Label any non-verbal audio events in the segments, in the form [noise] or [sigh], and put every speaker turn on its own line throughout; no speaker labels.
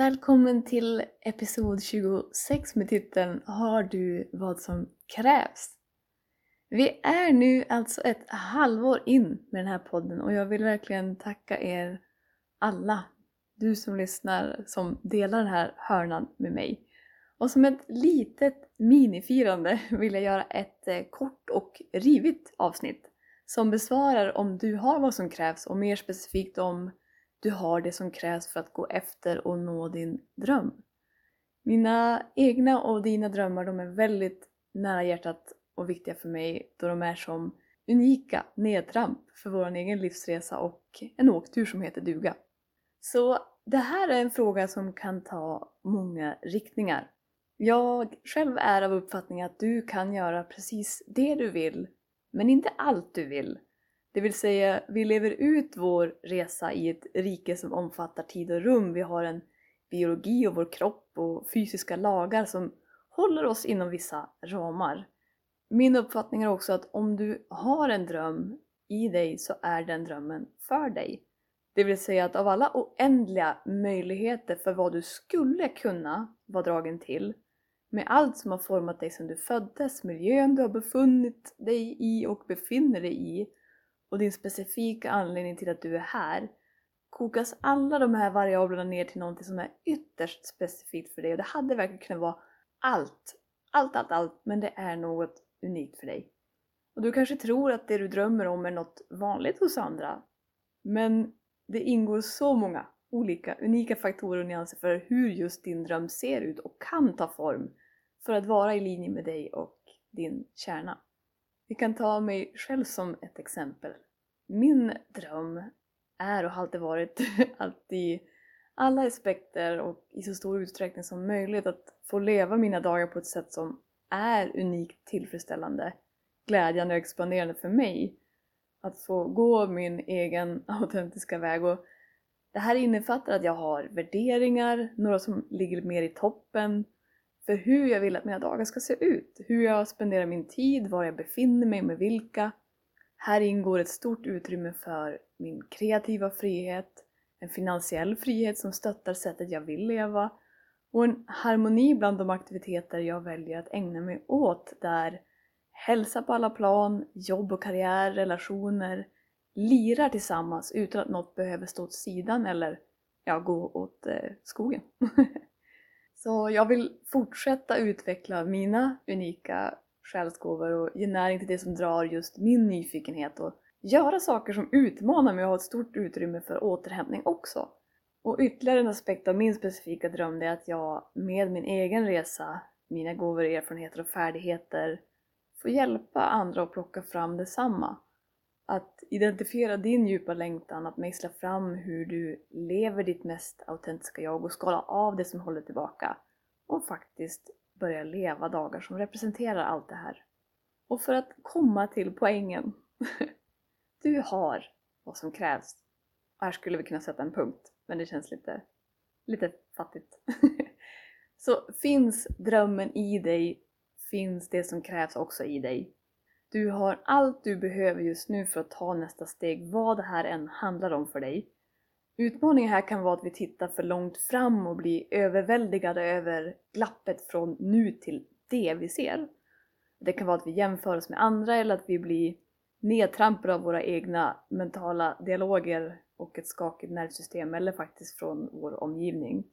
Välkommen till episod 26 med titeln Har du vad som krävs? Vi är nu alltså ett halvår in med den här podden och jag vill verkligen tacka er alla, du som lyssnar, som delar den här hörnan med mig. Och som ett litet minifirande vill jag göra ett eh, kort och rivigt avsnitt som besvarar om du har vad som krävs och mer specifikt om du har det som krävs för att gå efter och nå din dröm. Mina egna och dina drömmar de är väldigt nära hjärtat och viktiga för mig då de är som unika nedtramp för vår egen livsresa och en åktur som heter duga. Så det här är en fråga som kan ta många riktningar. Jag själv är av uppfattningen att du kan göra precis det du vill, men inte allt du vill. Det vill säga, vi lever ut vår resa i ett rike som omfattar tid och rum. Vi har en biologi och vår kropp och fysiska lagar som håller oss inom vissa ramar. Min uppfattning är också att om du har en dröm i dig så är den drömmen för dig. Det vill säga att av alla oändliga möjligheter för vad du skulle kunna vara dragen till, med allt som har format dig sedan du föddes, miljön du har befunnit dig i och befinner dig i, och din specifika anledning till att du är här kokas alla de här variablerna ner till någonting som är ytterst specifikt för dig och det hade verkligen kunnat vara allt, allt, allt, allt, men det är något unikt för dig. Och du kanske tror att det du drömmer om är något vanligt hos andra, men det ingår så många olika unika faktorer och nyanser för hur just din dröm ser ut och kan ta form för att vara i linje med dig och din kärna. Vi kan ta mig själv som ett exempel. Min dröm är och har alltid varit [laughs] att i alla aspekter och i så stor utsträckning som möjligt att få leva mina dagar på ett sätt som är unikt tillfredsställande, glädjande och expanderande för mig. Att få gå min egen [laughs] autentiska väg och det här innefattar att jag har värderingar, några som ligger mer i toppen, för hur jag vill att mina dagar ska se ut. Hur jag spenderar min tid, var jag befinner mig, med vilka. Här ingår ett stort utrymme för min kreativa frihet, en finansiell frihet som stöttar sättet jag vill leva och en harmoni bland de aktiviteter jag väljer att ägna mig åt där hälsa på alla plan, jobb och karriär, relationer lirar tillsammans utan att något behöver stå åt sidan eller ja, gå åt eh, skogen. [laughs] Så jag vill fortsätta utveckla mina unika själsgåvor och ge näring till det som drar just min nyfikenhet och göra saker som utmanar mig och ha ett stort utrymme för återhämtning också. Och ytterligare en aspekt av min specifika dröm är att jag med min egen resa, mina gåvor, erfarenheter och färdigheter får hjälpa andra att plocka fram detsamma. Att identifiera din djupa längtan, att mejsla fram hur du lever ditt mest autentiska jag och skala av det som håller tillbaka. Och faktiskt börja leva dagar som representerar allt det här. Och för att komma till poängen. [laughs] Du har vad som krävs. Och här skulle vi kunna sätta en punkt, men det känns lite, lite fattigt. [laughs] Så finns drömmen i dig, finns det som krävs också i dig. Du har allt du behöver just nu för att ta nästa steg, vad det här än handlar om för dig. Utmaningen här kan vara att vi tittar för långt fram och blir överväldigade över glappet från nu till det vi ser. Det kan vara att vi jämför oss med andra eller att vi blir nedtrampade av våra egna mentala dialoger och ett skakigt nervsystem eller faktiskt från vår omgivning.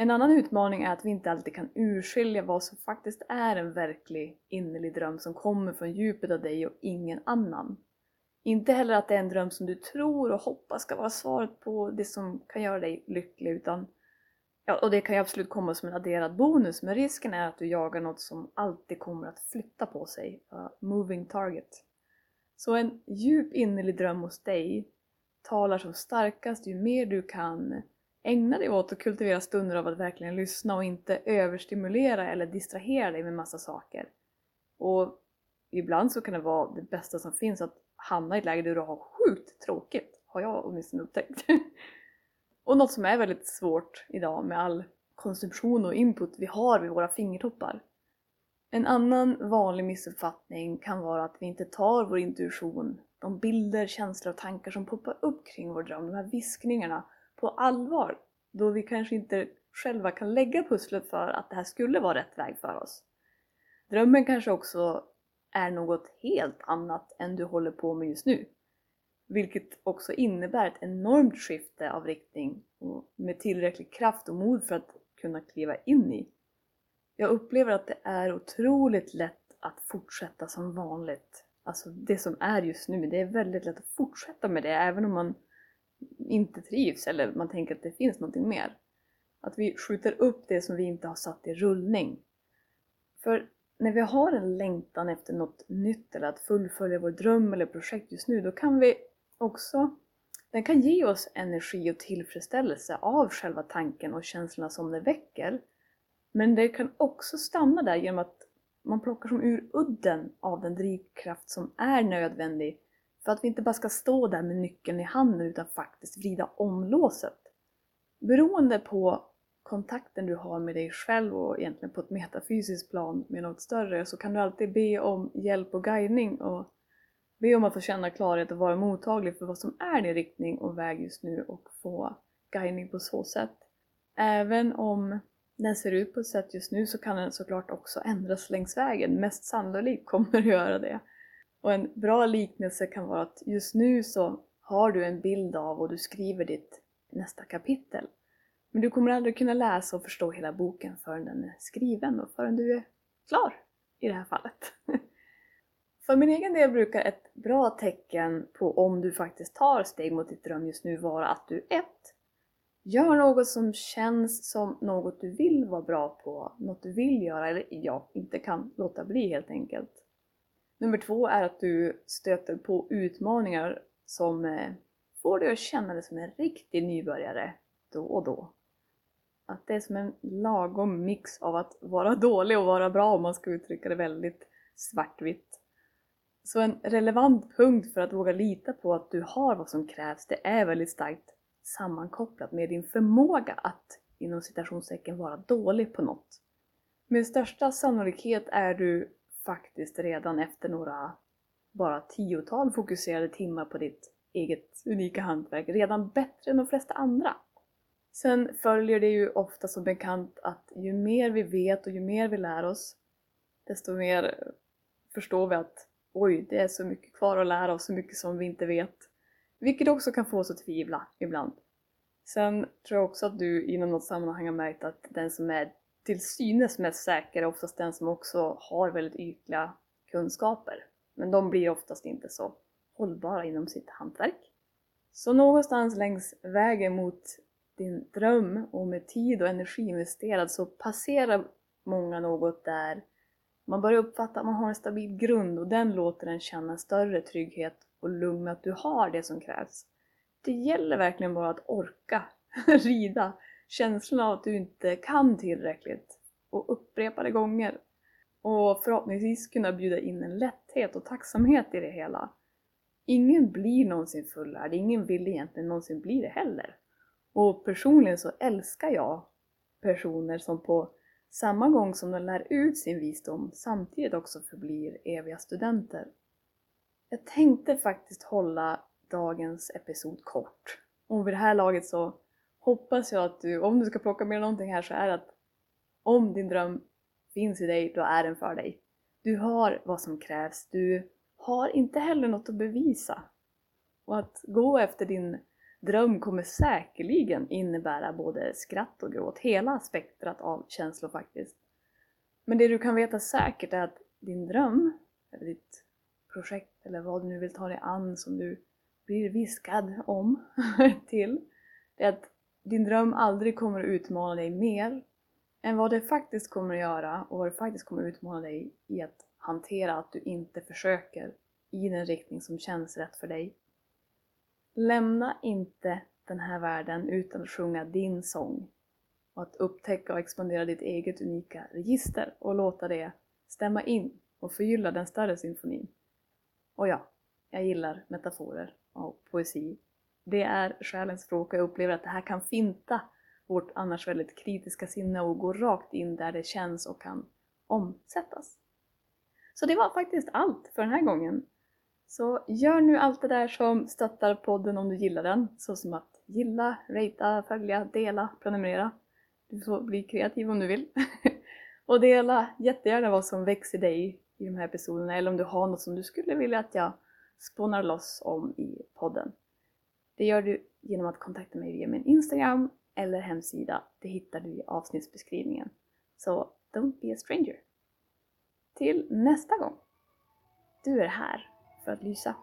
En annan utmaning är att vi inte alltid kan urskilja vad som faktiskt är en verklig innerlig dröm som kommer från djupet av dig och ingen annan. Inte heller att det är en dröm som du tror och hoppas ska vara svaret på det som kan göra dig lycklig utan Ja, och det kan ju absolut komma som en adderad bonus men risken är att du jagar något som alltid kommer att flytta på sig. Uh, moving target. Så en djup innerlig dröm hos dig talar som starkast ju mer du kan ägna dig åt att kultivera stunder av att verkligen lyssna och inte överstimulera eller distrahera dig med massa saker. Och ibland så kan det vara det bästa som finns att hamna i ett läge där du har sjukt tråkigt, har jag åtminstone upptäckt. [laughs] och något som är väldigt svårt idag med all konsumtion och input vi har vid våra fingertoppar. En annan vanlig missuppfattning kan vara att vi inte tar vår intuition, de bilder, känslor och tankar som poppar upp kring vår dröm, de här viskningarna, på allvar. Då vi kanske inte själva kan lägga pusslet för att det här skulle vara rätt väg för oss. Drömmen kanske också är något helt annat än du håller på med just nu. Vilket också innebär ett enormt skifte av riktning med tillräcklig kraft och mod för att kunna kliva in i. Jag upplever att det är otroligt lätt att fortsätta som vanligt. Alltså det som är just nu, det är väldigt lätt att fortsätta med det även om man inte trivs eller man tänker att det finns någonting mer. Att vi skjuter upp det som vi inte har satt i rullning. För när vi har en längtan efter något nytt eller att fullfölja vår dröm eller projekt just nu, då kan vi också den kan ge oss energi och tillfredsställelse av själva tanken och känslorna som det väcker. Men det kan också stanna där genom att man plockar som ur udden av den drivkraft som är nödvändig för att vi inte bara ska stå där med nyckeln i handen utan faktiskt vrida om låset. Beroende på kontakten du har med dig själv och egentligen på ett metafysiskt plan med något större så kan du alltid be om hjälp och guidning och be om att få känna klarhet och vara mottaglig för vad som är din riktning och väg just nu och få guidning på så sätt. Även om den ser ut på ett sätt just nu så kan den såklart också ändras längs vägen. Mest sannolikt kommer det göra det. Och en bra liknelse kan vara att just nu så har du en bild av och du skriver ditt nästa kapitel. Men du kommer aldrig kunna läsa och förstå hela boken förrän den är skriven och förrän du är klar i det här fallet. [laughs] För min egen del brukar ett bra tecken på om du faktiskt tar steg mot ditt dröm just nu vara att du 1. Gör något som känns som något du vill vara bra på, något du vill göra eller ja, inte kan låta bli helt enkelt. Nummer två är att du stöter på utmaningar som eh, får dig att känna dig som en riktig nybörjare då och då. Att det är som en lagom mix av att vara dålig och vara bra om man ska uttrycka det väldigt svartvitt. Så en relevant punkt för att våga lita på att du har vad som krävs, det är väldigt starkt sammankopplat med din förmåga att inom citationstecken vara dålig på något. Med största sannolikhet är du faktiskt redan efter några bara tiotal fokuserade timmar på ditt eget unika hantverk redan bättre än de flesta andra. Sen följer det ju ofta som bekant att ju mer vi vet och ju mer vi lär oss desto mer eh, förstår vi att oj, det är så mycket kvar att lära oss, så mycket som vi inte vet. Vilket också kan få oss att tvivla ibland. Sen tror jag också att du inom något sammanhang har märkt att den som är till synes mest säker är oftast den som också har väldigt ytliga kunskaper. Men de blir oftast inte så hållbara inom sitt hantverk. Så någonstans längs vägen mot din dröm och med tid och energi investerad så passerar många något där man börjar uppfatta att man har en stabil grund och den låter en känna större trygghet och lugn med att du har det som krävs. Det gäller verkligen bara att orka [laughs] rida känslan av att du inte kan tillräckligt och upprepade gånger och förhoppningsvis kunna bjuda in en lätthet och tacksamhet i det hela. Ingen blir någonsin fullärd, ingen vill egentligen någonsin bli det heller. Och personligen så älskar jag personer som på samma gång som de lär ut sin visdom samtidigt också förblir eviga studenter. Jag tänkte faktiskt hålla dagens episod kort. Och vid det här laget så hoppas jag att du, om du ska plocka med någonting här så är det att om din dröm finns i dig, då är den för dig. Du har vad som krävs, du har inte heller något att bevisa. Och att gå efter din dröm kommer säkerligen innebära både skratt och gråt, hela spektrat av känslor faktiskt. Men det du kan veta säkert är att din dröm, eller ditt projekt eller vad du nu vill ta dig an som du blir viskad om [laughs] till, det är att din dröm aldrig kommer att utmana dig mer än vad det faktiskt kommer att göra och vad det faktiskt kommer att utmana dig i att hantera att du inte försöker i den riktning som känns rätt för dig. Lämna inte den här världen utan att sjunga din sång och att upptäcka och expandera ditt eget unika register och låta det stämma in och förgylla den större symfonin. Och ja, jag gillar metaforer och poesi. Det är själens språk och jag upplever att det här kan finta vårt annars väldigt kritiska sinne och gå rakt in där det känns och kan omsättas. Så det var faktiskt allt för den här gången. Så gör nu allt det där som stöttar podden om du gillar den, Såsom att gilla, ratea, följa, dela, prenumerera. Du får bli kreativ om du vill. [laughs] och dela jättegärna vad som växer dig i de här episoderna eller om du har något som du skulle vilja att jag spånar loss om i podden. Det gör du genom att kontakta mig via min Instagram eller hemsida. Det hittar du i avsnittsbeskrivningen. Så don't be a stranger. Till nästa gång! Du är här för att lysa.